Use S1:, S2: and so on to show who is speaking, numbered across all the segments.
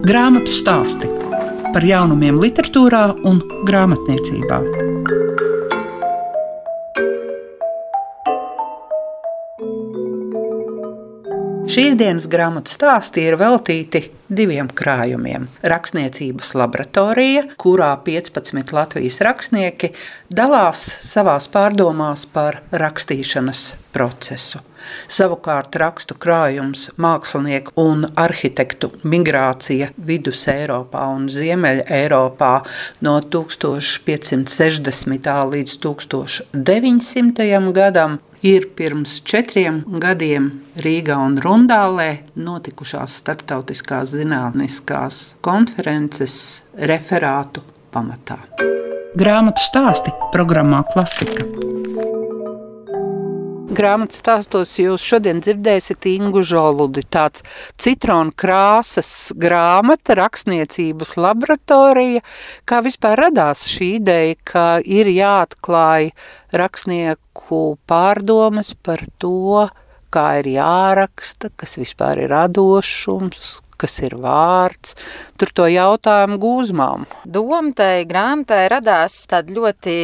S1: Grāmatu stāsti par jaunumiem, literatūrā un grāmatniecībā. Šīs dienas grāmatu stāsti ir veltīti diviem krājumiem. Rakstniecības laboratorija, kurā 15 Latvijas rakstnieki dalās savās pārdomās par rakstīšanas procesu. Savukārt rakstu krājums, mākslinieku un arhitektu migrācija vidus Eiropā un Ziemeļa Eiropā no 1560. līdz 1900. gadam ir pirms četriem gadiem Rīgā un Rundālē notikušās starptautiskās zinātniskās konferences referātu pamatā. Grāmatu stāsti programmā Klasika. Grāmatā stāstos jūs šodien dzirdēsiet Ingu Žoludi. Tāds citronu krāsas grāmata, rakstniecības laboratorija. Kā vispār radās šī ideja, ka ir jāatklāj rakstnieku pārdomas par to, kā ir jāraksta, kas vispār ir radošums, kas ir vārds. Tur to jautājumu gūzmām.
S2: Doma tai grāmatai radās tāda ļoti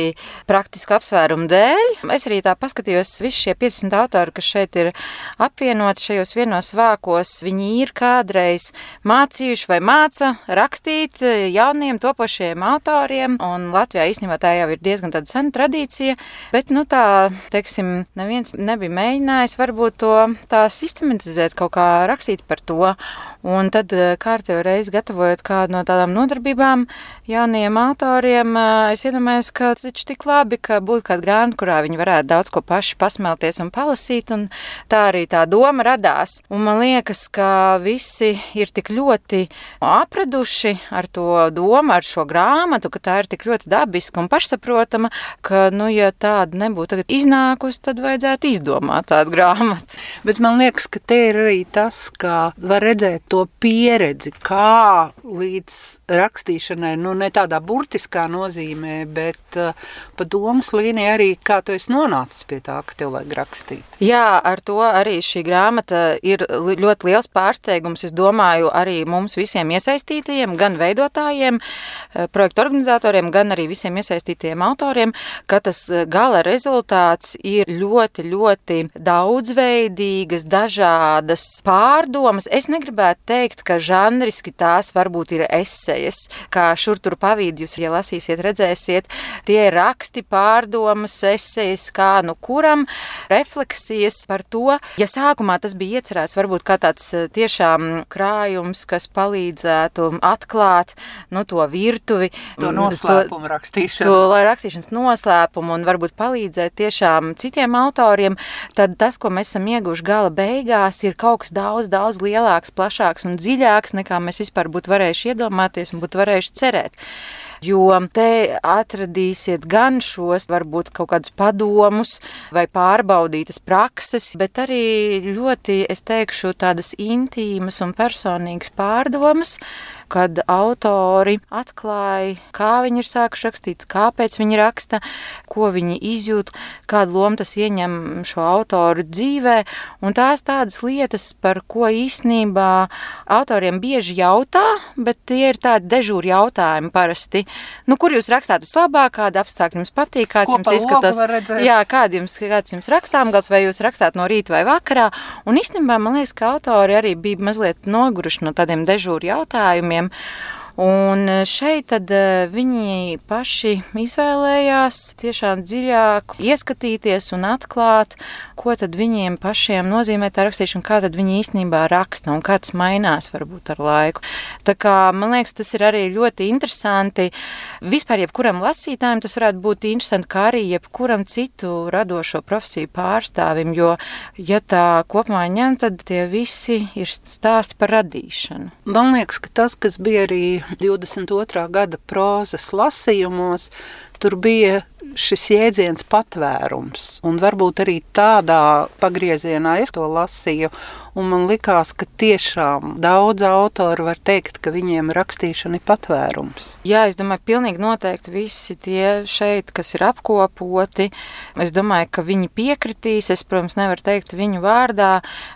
S2: praktiska apsvēruma dēļ. Es arī tā paskatījos, visi šie 15 autori, kas šeit ir apvienoti šajos vienos vākos, viņi ir kādreiz mācījuši vai māca rakstīt jauniem topošiem autoriem, un Latvijā īstenībā tā jau ir diezgan tāda sena tradīcija, bet, nu tā, teiksim, neviens nebija mēģinājis varbūt to tā sistematizēt, kaut kā rakstīt par to. Un tad eh, kārtējo reizi gatavojot kādu no tādām nodarbībām jauniem autoriem, es iedomājos, ka taču tik labi, ka būtu kāda grāmata, kurā viņi varētu daudz ko paši pasmelties un palasīt, un tā arī tā doma radās. Un man liekas, ka visi ir tik ļoti apraduši ar to domu, ar šo grāmatu, ka tā ir tik ļoti dabiska un pašsaprotama, ka, nu, ja tāda nebūtu tagad iznākusi, tad vajadzētu izdomāt tādu grāmatu.
S1: Bet man liekas, ka te ir arī tas, ka var redzēt to pieredzi, kā līdz rakstīšanai, nu ne tādā burtiskā nozīmē, bet uh, pa domas līnija arī, kā tu esi nonācis pie tā, ka tev vajag rakstīt.
S2: Jā, ar to arī šī grāmata ir ļoti liels pārsteigums, es domāju, arī mums visiem iesaistītajiem, gan veidotājiem, eh, projektu organizatoriem, gan arī visiem iesaistītajiem autoriem, ka tas eh, gala rezultāts ir ļoti, ļoti daudzveidīgas, dažādas pārdomas. Es negribētu teikt, ka žanriski tās varbūt ir esejas, kā šur tur pavīd, jūs, ja lasīsiet, redzēsiet, tie ir raksti, pārdomas, esejas, kā nu kuram, refleksijas par to, ja sākumā tas bija iecerēts varbūt kā tāds eh, tiešām krājums, kas palīdzētu atklāt, nu, to virtuvi.
S1: To noslēpumu rakstīšanas.
S2: To rakstīšanas noslēpumu un varbūt palīdzēt tiešām citiem autoriem, tad tas, ko mēs esam ieguvuši gala beigās, ir kaut kas daudz, daudz lielāks, plašāks un dziļāks, nekā mēs vispār būtu varējuši iedomāties un būtu varējuši cerēt. Jo te atradīsiet gan šos, varbūt kaut kādus padomus vai pārbaudītas prakses, bet arī ļoti, es teikšu, tādas intīmas un personīgas pārdomas, kad autori atklāja, kā viņi ir sākuši rakstīt, kāpēc viņi raksta, ko viņi izjūt, kādu lomu tas ieņem šo autoru dzīvē. Un tās tādas lietas, par ko īstenībā autoriem bieži jautā, bet tie ir tādi dežūri jautājumi parasti. Nu, kur jūs rakstāt vislabāk, kāda apstākļa jums patīk, kāds
S1: ko
S2: jums izskatās? Jā, kāds jums, kāds jums rakstām gals, vai jūs rakstāt no rīta vai vakarā. Un īstenībā man liekas, ka autori arī bija mazliet noguruši no tādiem dežūri jautājumiem jautājumiem. Un šeit tad eh, viņi paši izvēlējās tiešām dziļāk ieskatīties un atklāt, ko tad viņiem pašiem nozīmē tā rakstīšana, kā tad viņi īstenībā raksta un kā tas mainās varbūt ar laiku. Tā kā man liekas, tas ir arī ļoti interesanti. Vispār jebkuram lasītājam tas varētu būt interesanti, kā arī jebkuram citu radošo profesiju pārstāvim, jo, ja tā kopumā ņem, tad tie visi ir stāsti par radīšanu.
S1: Man liekas, ka tas, kas bija arī 22. gada prozas lasījumos, tur bija šis jēdziens patvērums. Un varbūt arī tādā pagriezienā es to lasīju. Un man likās, ka tiešām daudz autoru var teikt, ka viņiem rakstīšana ir patvērums.
S2: Jā, es domāju, pilnīgi noteikti visi tie šeit, kas ir apkopoti, es domāju, ka viņi piekritīs. Es, protams, nevaru teikt viņu vārdā,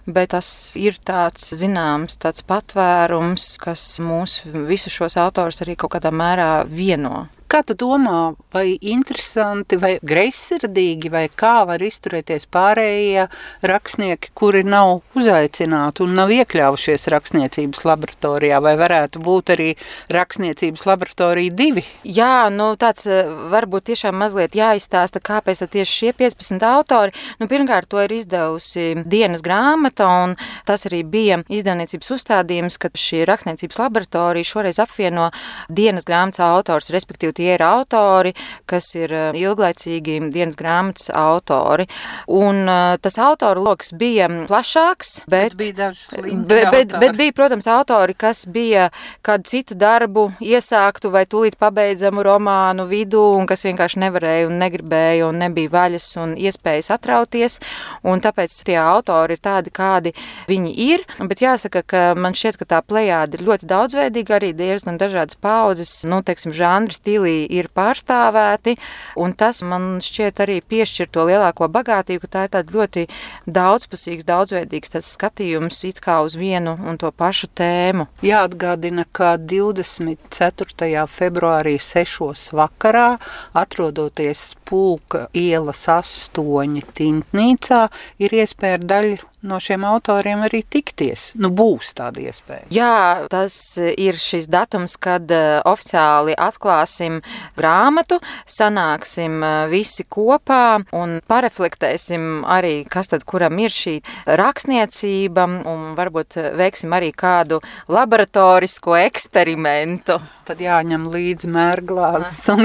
S2: bet tas ir tāds zināms, tāds patvērums, kas mūs visus šos autors arī kaut kādā mērā vieno.
S1: Kā tu domā, vai interesanti, vai greizsirdīgi, vai kā var izturēties pārējie rakstnieki, kuri nav uzaicināti un nav iekļaujušies rakstniecības laboratorijā, vai varētu būt arī rakstniecības laboratorija divi?
S2: Jā, nu tāds eh, varbūt tiešām mazliet jāizstāsta, kāpēc tieši šie 15 autori. Nu, pirmkārt, to ir izdevusi dienas grāmata, un tas arī bija izdevniecības uzstādījums, ka šī rakstniecības laboratorija šoreiz apvieno dienas grāmatas autors, respektīvi tie ir autori, kas ir eh, ilglaicīgi dienas grāmatas autori. Un eh, tas autoru lokus bija plašāks, bet,
S1: bet, bija
S2: bet, bet, bet bija, protams, autori, kas bija kādu citu darbu iesāktu vai tūlīt pabeidzamu romānu vidū, un kas vienkārši nevarēja un negribēja un nebija vaļas un iespējas atrauties, un tāpēc tie autori ir tādi, kādi viņi ir, bet jāsaka, ka man šķiet, ka tā plejāda ir ļoti daudzveidīga, arī diezgan dažādas paudzes, nu, teiksim, žanri, stili arī ir pārstāvēti, un tas man šķiet arī piešķir to lielāko bagātību, ka tā ir tāda ļoti daudzpusīgs, daudzveidīgs tas skatījums it kā uz vienu un to pašu tēmu.
S1: Jāatgādina, ka 24. februārī 6. vakarā, atrodoties Pulka ielas 8 Tintnīcā, ir iespēja daļu no šiem autoriem arī tikties. Nu, būs tāda iespēja.
S2: Jā, tas ir šis datums, kad uh, oficiāli atklāsim grāmatu, sanāksim uh, visi kopā un pareflektēsim arī, kas tad kuram ir šī rakstniecība un varbūt veiksim arī kādu laboratorisko eksperimentu.
S1: Tad jāņem līdzi mērglāzes un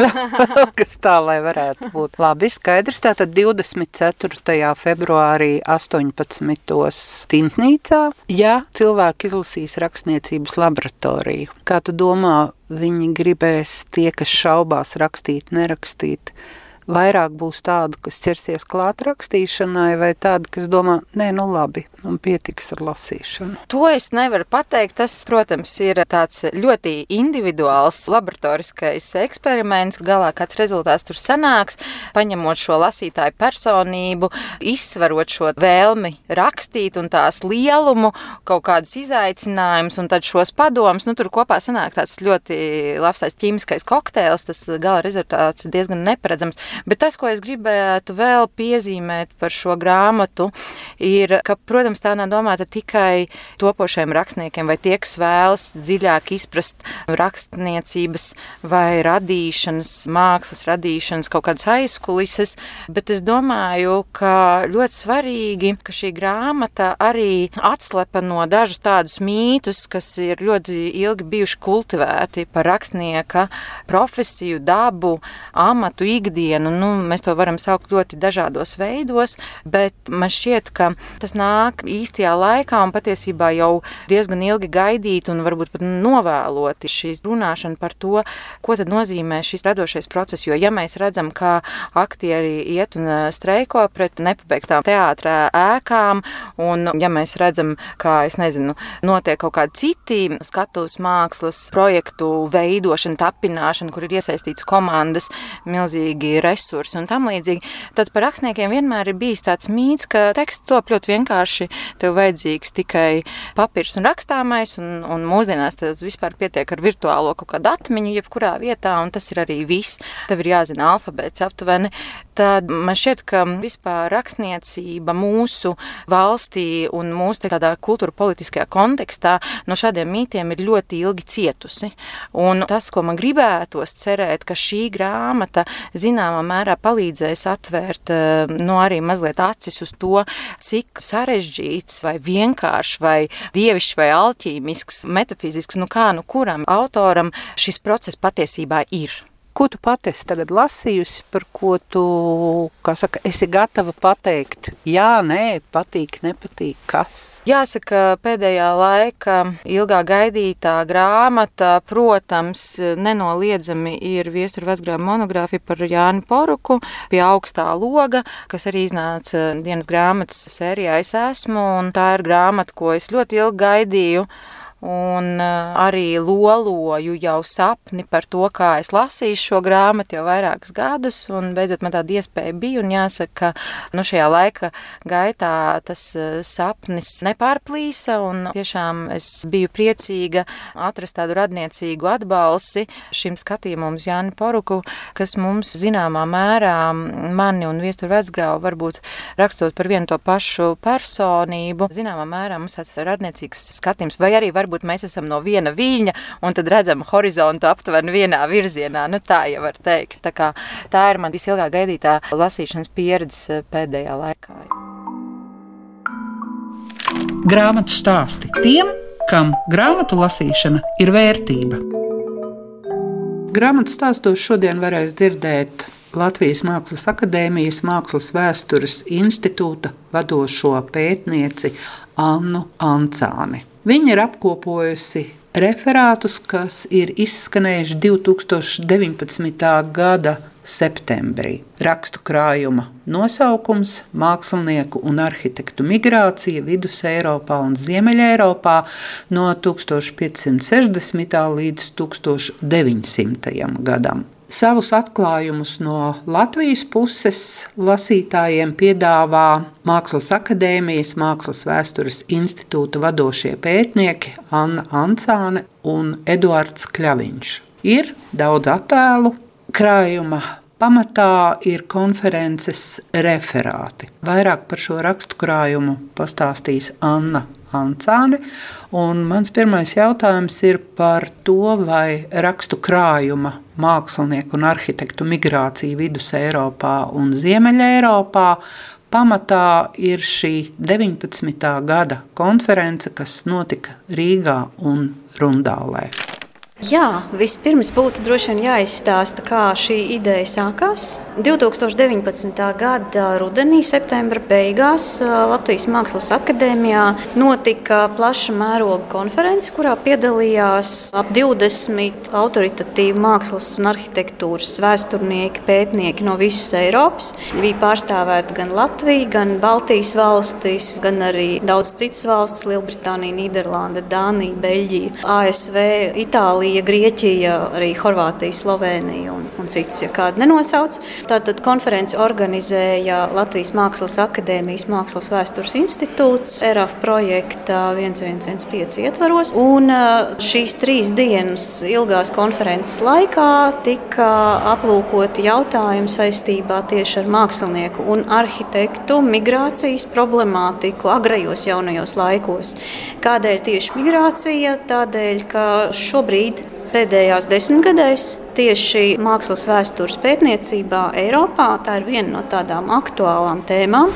S1: kas tā, lai varētu būt. Labi, skaidrs, tātad 24. februārī 18 tos Tintnīcā, ja cilvēki izlasīs rakstniecības laboratoriju. Kā tu domā, viņi gribēs tie, kas šaubās rakstīt, nerakstīt, vairāk būs tādu, kas ķersies klāt rakstīšanai, vai tādu, kas domā, nē, nu labi, un pietiks ar lasīšanu?
S2: To es nevaru pateikt. Tas, protams, ir tāds ļoti individuāls laboratoriskais eksperiments. Galā kāds rezultāts tur sanāks, paņemot šo lasītāju personību, izsverot šo vēlmi rakstīt un tās lielumu, kaut kādus izaicinājumus un tad šos padomus. Nu, tur kopā sanāk tāds ļoti labs tāds ķīmiskais kokteils. Tas gala rezultāts diezgan neparedzams. Bet tas, ko es gribētu vēl piezīmēt par šo grāmatu, ir, ka, protams, protams, tā nav domāta tikai topošiem rakstniekiem vai tie, kas vēlas dziļāk izprast rakstniecības vai radīšanas, mākslas radīšanas kaut kādas aizkulises, bet es domāju, ka ļoti svarīgi, ka šī grāmata arī atslepa no dažus tādus mītus, kas ir ļoti ilgi bijuši kultivēti par rakstnieka profesiju, dabu, amatu, ikdienu. Nu, mēs to varam saukt ļoti dažādos veidos, bet man šķiet, ka tas nāk īstajā laikā un patiesībā jau diezgan ilgi gaidīt un varbūt pat novēloti šī runāšana par to, ko tad nozīmē šis radošais process. Jo ja mēs redzam, kā aktieri iet un streiko pret nepabeigtām teātrā ēkām, un ja mēs redzam, kā, es nezinu, notiek kaut kādi citi skatuves mākslas projektu veidošana, tapināšana, kur ir iesaistīts komandas, milzīgi resursi un tam līdzīgi, tad par rakstniekiem vienmēr ir bijis tāds mīts, ka teksts top ļoti vienkārši tev vajadzīgs tikai papīrs un rakstāmais, un, un mūsdienās tad vispār pietiek ar virtuālo kaut kādu atmiņu, jebkurā vietā, un tas ir arī viss. Tev ir jāzina alfabēts aptuveni. Tad man šķiet, ka vispār rakstniecība mūsu valstī un mūsu tādā kultūra politiskajā kontekstā no šādiem mītiem ir ļoti ilgi cietusi. Un tas, ko man gribētos cerēt, ka šī grāmata zināmā mērā palīdzēs atvērt no nu, arī mazliet acis uz to, cik sarežģīts, vai vienkāršs, vai dievišķs, vai alķīmisks, metafizisks, nu kā nu kuram autoram šis process patiesībā ir.
S1: Ko tu pati esi tagad lasījusi, par ko tu, saka, esi gatava pateikt? Jā, nē, patīk, nepatīk, kas?
S2: Jāsaka, pēdējā laika ilgā gaidītā grāmata, protams, nenoliedzami ir viestura vecgrāma monogrāfija par Jāni Poruku pie augstā loga, kas arī iznāca dienas grāmatas sērijā Es esmu, un tā ir grāmata, ko es ļoti ilgi gaidīju un eh, arī loloju jau sapni par to, kā es lasīšu šo grāmatu jau vairākus gadus, beidzot man tāda iespēja bija, jāsaka, ka nu, šajā laika gaitā tas eh, sapnis nepārplīsa, tiešām es biju priecīga atrast tādu radniecīgu atbalsi šim skatījumam uz Jāni Poruku, kas mums zināmā mērā mani un viesturu vecgrāvu varbūt rakstot par vienu to pašu personību, zināmā mērā mums tāds radniecīgs skatījums, vai arī varbūt varbūt mēs esam no viena viļņa, un tad redzam horizontu aptuveni vienā virzienā. Nu, tā jau var teikt. Tā, kā, tā ir man visilgāk gaidītā lasīšanas pieredze eh, pēdējā laikā.
S1: Grāmatu stāsti tiem, kam grāmatu lasīšana ir vērtība. Grāmatu stāstos šodien varēs dzirdēt Latvijas Mākslas akadēmijas Mākslas vēstures institūta vadošo pētnieci Annu Ancāni. Viņa ir apkopojusi referātus, kas ir izskanējuši 2019. gada septembrī. Rakstu krājuma nosaukums - Mākslinieku un arhitektu migrācija Vidus Eiropā un Ziemeļa Eiropā no 1560. līdz 1900. gadam. Savus atklājumus no Latvijas puses lasītājiem piedāvā Mākslas akadēmijas, Mākslas vēstures institūta vadošie pētnieki Anna Ancāne un Eduards Kļaviņš. Ir daudz attēlu, krājuma pamatā ir konferences referāti. Vairāk par šo rakstu krājumu pastāstīs Anna Ancāne. Mans pirmais jautājums ir par to, vai rakstu krājuma mākslinieku un arhitektu migrācija vidus Eiropā un Ziemeļa Eiropā pamatā ir šī 19. gada konference, kas notika Rīgā un Rundālē.
S3: Jā, vispirms būtu droši vien jāizstāsta, kā šī ideja sākās. 2019. gada rudenī, septembra beigās Latvijas Mākslas akadēmijā notika plaša mēroga konference, kurā piedalījās ap 20 autoritatīvi mākslas un arhitektūras vēsturnieki, pētnieki no visas Eiropas. Bija pārstāvēta gan Latvija, gan Baltijas valstis, gan arī daudz citas valstis - Lielbritānija, Nīderlanda, Dānija, Beļģija, ASV, Itālija. Itālija, Grieķija, arī Horvātija, Slovenija un, un citas, ja kādu nenosauc. Tātad konferenci organizēja Latvijas Mākslas akadēmijas Mākslas vēstures institūts ERAF projekta 1115 ietvaros. Un šīs trīs dienas ilgās konferences laikā tika aplūkoti jautājumi saistībā tieši ar mākslinieku un arhitektu migrācijas problemātiku agrajos jaunajos laikos. Kādēļ tieši migrācija? Tādēļ, ka šobrīd pēdējās desmitgadēs tieši mākslas vēstures pētniecībā Eiropā. Tā ir viena no tādām aktuālām tēmām,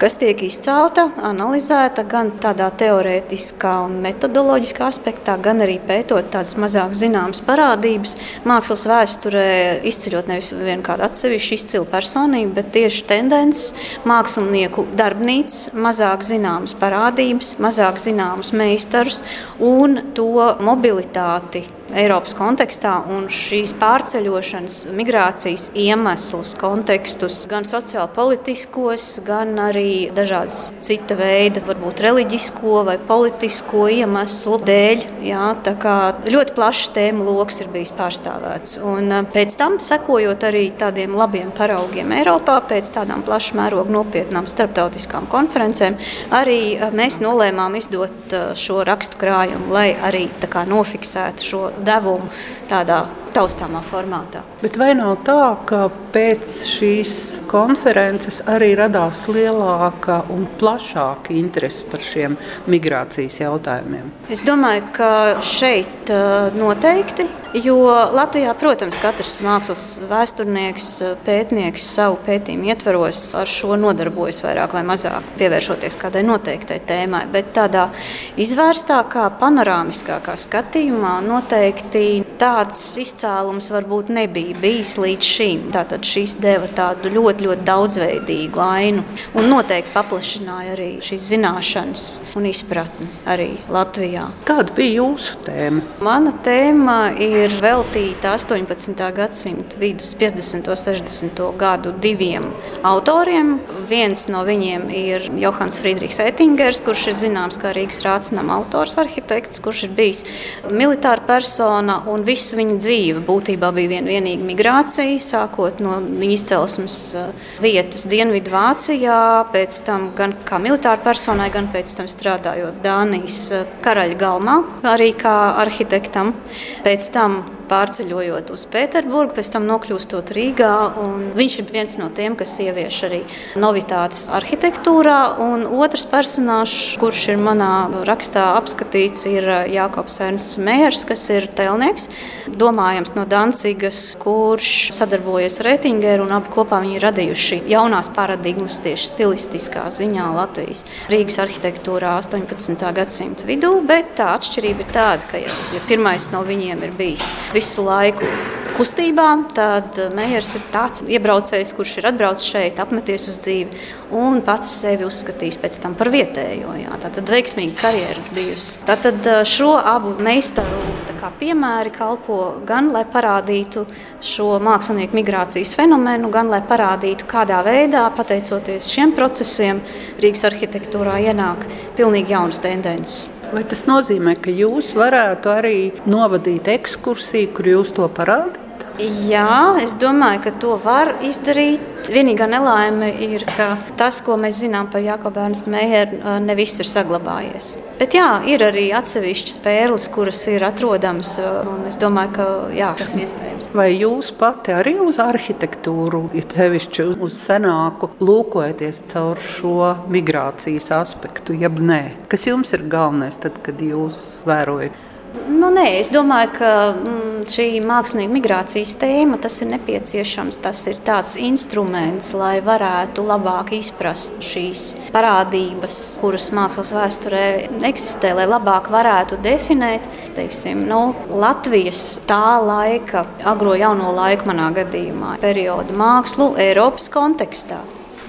S3: kas tiek izcelta, analizēta gan tādā teorētiskā un metodoloģiskā aspektā, gan arī pētot tādas mazāk zināmas parādības. Mākslas vēsturē izceļot nevis vienu kādu atsevišķu izcilu personību, bet tieši tendences, mākslinieku darbnīcas, mazāk zināmas parādības, mazāk zināmas meistarus un to mobilitāti Eiropas kontekstā un šīs pārceļošanas, migrācijas iemeslus, kontekstus, gan sociālpolitiskos, gan arī dažādas cita veida, varbūt reliģisko vai politisko iemeslu dēļ. Jā, tā kā ļoti plašs tēmu lokus ir bijis pārstāvēts. Un pēc tam, sekojot arī tādiem labiem paraugiem Eiropā, pēc tādām plaša mēroga nopietnām starptautiskām konferencēm, arī mēs nolēmām izdot šo rakstu krājumu, lai arī nofiksētu šo devumu tādā taustāmā formātā.
S1: Bet vai nav tā, ka pēc šīs konferences arī radās lielāka un plašāka interese par šiem migrācijas jautājumiem?
S3: Es domāju, ka šeit bet noteikti Jo Latvijā, protams, katrs mākslas vēsturnieks, pētnieks savu pētījumu ietvaros ar šo nodarbojas vairāk vai mazāk, pievēršoties kādai noteiktai tēmai. Bet tādā izvērstākā, panorāmiskākā skatījumā noteikti tāds izcēlums varbūt nebija bijis līdz šim. Tātad šis deva tādu ļoti, ļoti daudzveidīgu ainu un noteikti paplašināja arī šīs zināšanas un izpratni arī Latvijā.
S1: Kāda bija jūsu tēma?
S3: Mana tēma ir ir veltīta 18. gadsimta vidus, 50. un 60. gadu diviem autoriem. Viens no viņiem ir Johans Friedrichs Ettingers, kurš ir zināms kā Rīgas rācinām autors, arhitekts, kurš ir bijis militāra persona un visa viņa dzīve būtībā bija vien vienīga migrācija, sākot no viņa izcelsmes uh, vietas Dienvidu Vācijā, pēc tam gan kā militāra personai, gan pēc tam strādājot Dānijas uh, karaļa galmā, arī kā arhitektam. Pēc tam pārceļojot uz Pēterburgu, pēc tam nokļūstot Rīgā. Viņš ir viens no tiem, kas ievieš arī novitātes arhitektūrā. Un otrs personāžs, kurš ir manā rakstā apskatīts, ir Jānis Ernsts Mērs, kas ir telnieks, domājams no Dancigas, kurš sadarbojas ar Reitingeru un abi kopā viņi ir radījuši jaunās paradigmas tieši stilistiskā ziņā Latvijas Rīgas arhitektūrā 18. gadsimta vidū, bet tā atšķirība ir tāda, ka ja, ja pirmais no viņiem ir bijis visu laiku kustībā, tad Meijers ir tāds iebraucējs, kurš ir atbraucis šeit, apmeties uz dzīvi un pats sevi uzskatījis pēc tam par vietējo. Jā. Tā tad veiksmīga karjera bijusi. Tātad šo abu meistaru piemēri kalpo gan lai parādītu šo mākslinieku migrācijas fenomenu, gan lai parādītu, kādā veidā, pateicoties šiem procesiem, Rīgas arhitektūrā ienāk pilnīgi jaunas tendences.
S1: Vai tas nozīmē, ka jūs varētu arī novadīt ekskursiju, kur jūs to parādītu?
S3: Jā, es domāju, ka to var izdarīt. Vienīgā nelaime ir, ka tas, ko mēs zinām par Jakobu Ernstu Meijeru, ne viss ir saglabājies. Bet jā, ir arī atsevišķas pērles, kuras ir atrodamas. Es domāju, ka jā, tas ir iespējams.
S1: Vai jūs pati arī uz arhitektūru, ja sevišķi uz senāku, lūkojaties caur šo migrācijas aspektu, jeb nē? Kas jums ir galvenais tad, kad jūs vērojat?
S3: Nu, nē, es domāju, ka mm, šī mākslinieka migrācijas tēma ir nepieciešams. Tas ir tāds instruments, lai varētu labāk izprast šīs parādības, kuras mākslas vēsturē eksistē, lai labāk varētu definēt teiksim, nu, Latvijas tā laika, agro jauno laiku, manā gadījumā, perioda mākslu Eiropas kontekstā.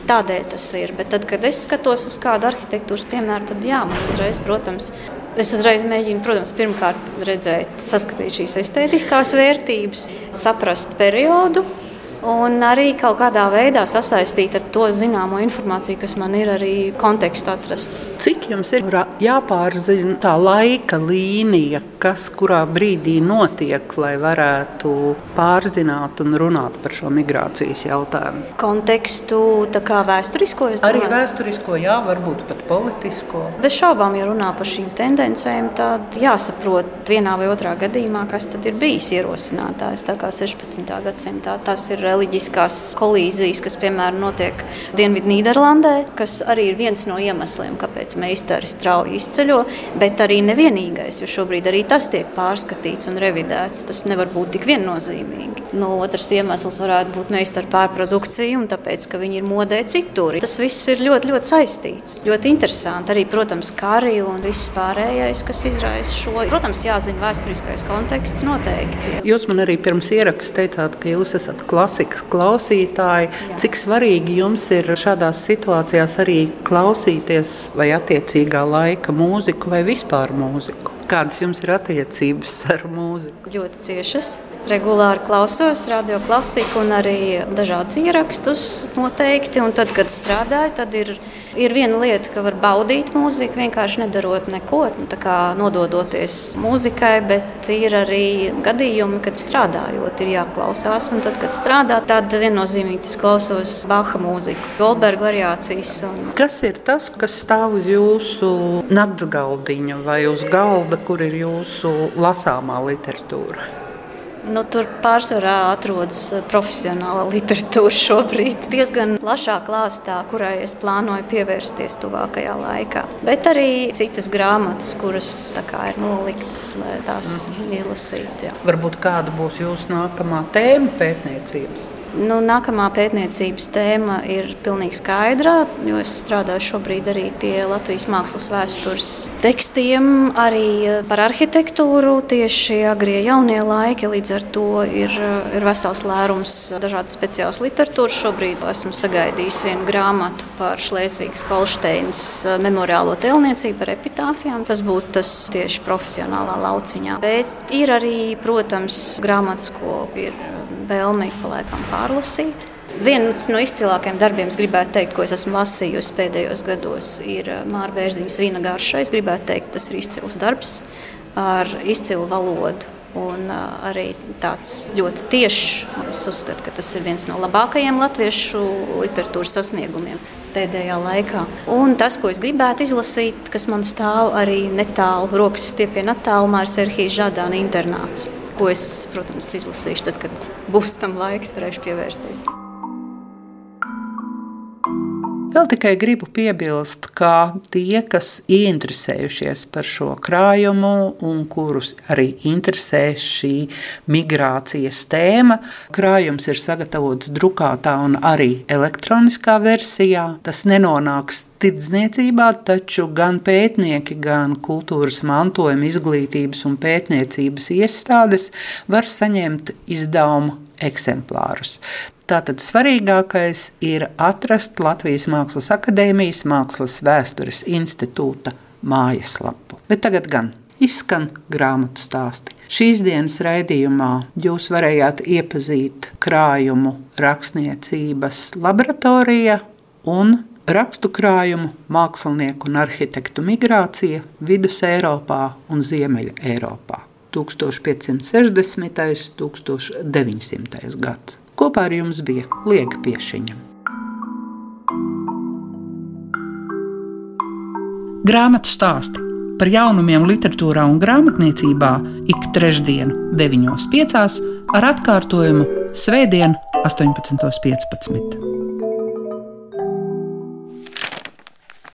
S3: Tādēļ tas ir. Bet tad, kad es skatos uz kādu arhitektūras piemēru, tad jā, man uzreiz, protams, Es uzreiz mēģinu, protams, pirmkārt redzēt, saskatīt šīs estētiskās vērtības, saprast periodu, un arī kaut kādā veidā sasaistīt ar to zināmo informāciju, kas man ir arī kontekstā atrast.
S1: Cik jums ir jāpārzina tā laika līnija, kas kurā brīdī notiek, lai varētu pārzināt un runāt par šo migrācijas jautājumu?
S3: Kontekstu, tā kā vēsturisko,
S1: arī vēsturisko, jā, varbūt pat politisko.
S3: Bez šaubām, ja runā par šīm tendencēm, tad jāsaprot vienā vai otrā gadījumā, kas tad ir bijis ierosinātājs. Tā kā 16. gadsimtā tas ir reliģiskās kolīzijas, kas piemēram notiek Dienvidu Nīderlandē, kas arī ir viens no iemesliem, kāpēc meistari strauji izceļo, bet arī nevienīgais, jo šobrīd arī tas tiek pārskatīts un revidēts. Tas nevar būt tik viennozīmīgi. No otrs iemesls varētu būt meistaru pārprodukcija, un tāpēc, ka viņi ir modē citur. Tas viss ir ļoti, ļoti saistīts. Ļoti interesanti. Arī, protams, kari un viss pārējais, kas izraisa šo. Protams, jāzina vēsturiskais konteksts noteikti.
S1: Jūs man arī pirms ieraksta teicāt, ka jūs esat klasiskais mūzikas klausītāji. Jā. Cik svarīgi jums ir šādās situācijās arī klausīties vai attiecīgā laika mūziku vai vispār mūziku? Kādas jums ir attiecības ar mūziku?
S3: Ļoti ciešas regulāri klausos radio klasiku un arī dažādus ierakstus noteikti. Un tad, kad strādāju, tad ir, ir viena lieta, ka var baudīt mūziku, vienkārši nedarot neko, nu, nododoties mūzikai, bet ir arī gadījumi, kad strādājot, ir jāklausās. Un tad, kad strādā, tad viennozīmīgi es klausos Baha mūziku, Goldberga variācijas. Un...
S1: Kas ir tas, kas stāv uz jūsu naktsgaldiņa vai uz galda, kur ir jūsu lasāmā literatūra?
S3: Nu, tur pārsvarā atrodas profesionāla literatūra šobrīd. Diezgan plašā klāstā, kurai es plānoju pievērsties tuvākajā laikā. Bet arī citas grāmatas, kuras kā, ir noliktas, lai tās mm. izlasītu. Jā.
S1: Varbūt kāda būs jūsu nākamā tēma pētniecības?
S3: Nu, nākamā pētniecības tēma ir pilnīgi skaidra, jo es strādāju šobrīd arī pie Latvijas mākslas vēstures tekstiem, arī par arhitektūru tieši agrie jaunie laiki. Līdz ar to ir, ir vesels lērums dažādas speciālas literatūras. Šobrīd esmu sagaidījis vienu grāmatu par Šlēsvīgas Kolšteinas memoriālo tēlniecību par epitāfijām. Tas būtu tas tieši profesionālā lauciņā. Bet ir arī, protams, grāmatas, ko ir vēlmi palaikam pārlasīt. Viens no izcilākajiem darbiem, gribētu teikt, ko es esmu lasījusi pēdējos gados, ir eh, Bērziņas vīna garša. Es gribētu teikt, tas ir izcils darbs ar izcilu valodu. Un uh, arī tāds ļoti tiešs. Es uzskatu, ka tas ir viens no labākajiem latviešu literatūras sasniegumiem pēdējā laikā. Un tas, ko es gribētu izlasīt, kas man stāv arī netālu rokas stiepienā attālumā, ir Serhijas Žadāna internāts ko es, protams, izlasīšu tad, kad būs tam laiks, varēšu pievērsties.
S1: Vēl tikai gribu piebilst, ka tie, kas ieinteresējušies par šo krājumu un kurus arī interesē šī migrācijas tēma, krājums ir sagatavots drukātā un arī elektroniskā versijā. Tas nenonāks tirdzniecībā, taču gan pētnieki, gan kultūras mantojuma izglītības un pētniecības iestādes var saņemt izdevumu eksemplārus. Tātad svarīgākais ir atrast Latvijas Mākslas akadēmijas Mākslas vēstures institūta mājaslapu. Bet tagad gan izskan grāmatu stāsti. Šīs dienas raidījumā jūs varējāt iepazīt krājumu rakstniecības laboratorija un rakstu krājumu mākslinieku un arhitektu migrācija Vidus Eiropā un Ziemeļa Eiropā. 1560. un 1900. gads. Kopā ar jums bija Liega Piešiņa. Grāmatu stāsti par jaunumiem literatūrā un grāmatniecībā ik trešdienu, 9.5. ar atkārtojumu Svētdien, 18.15.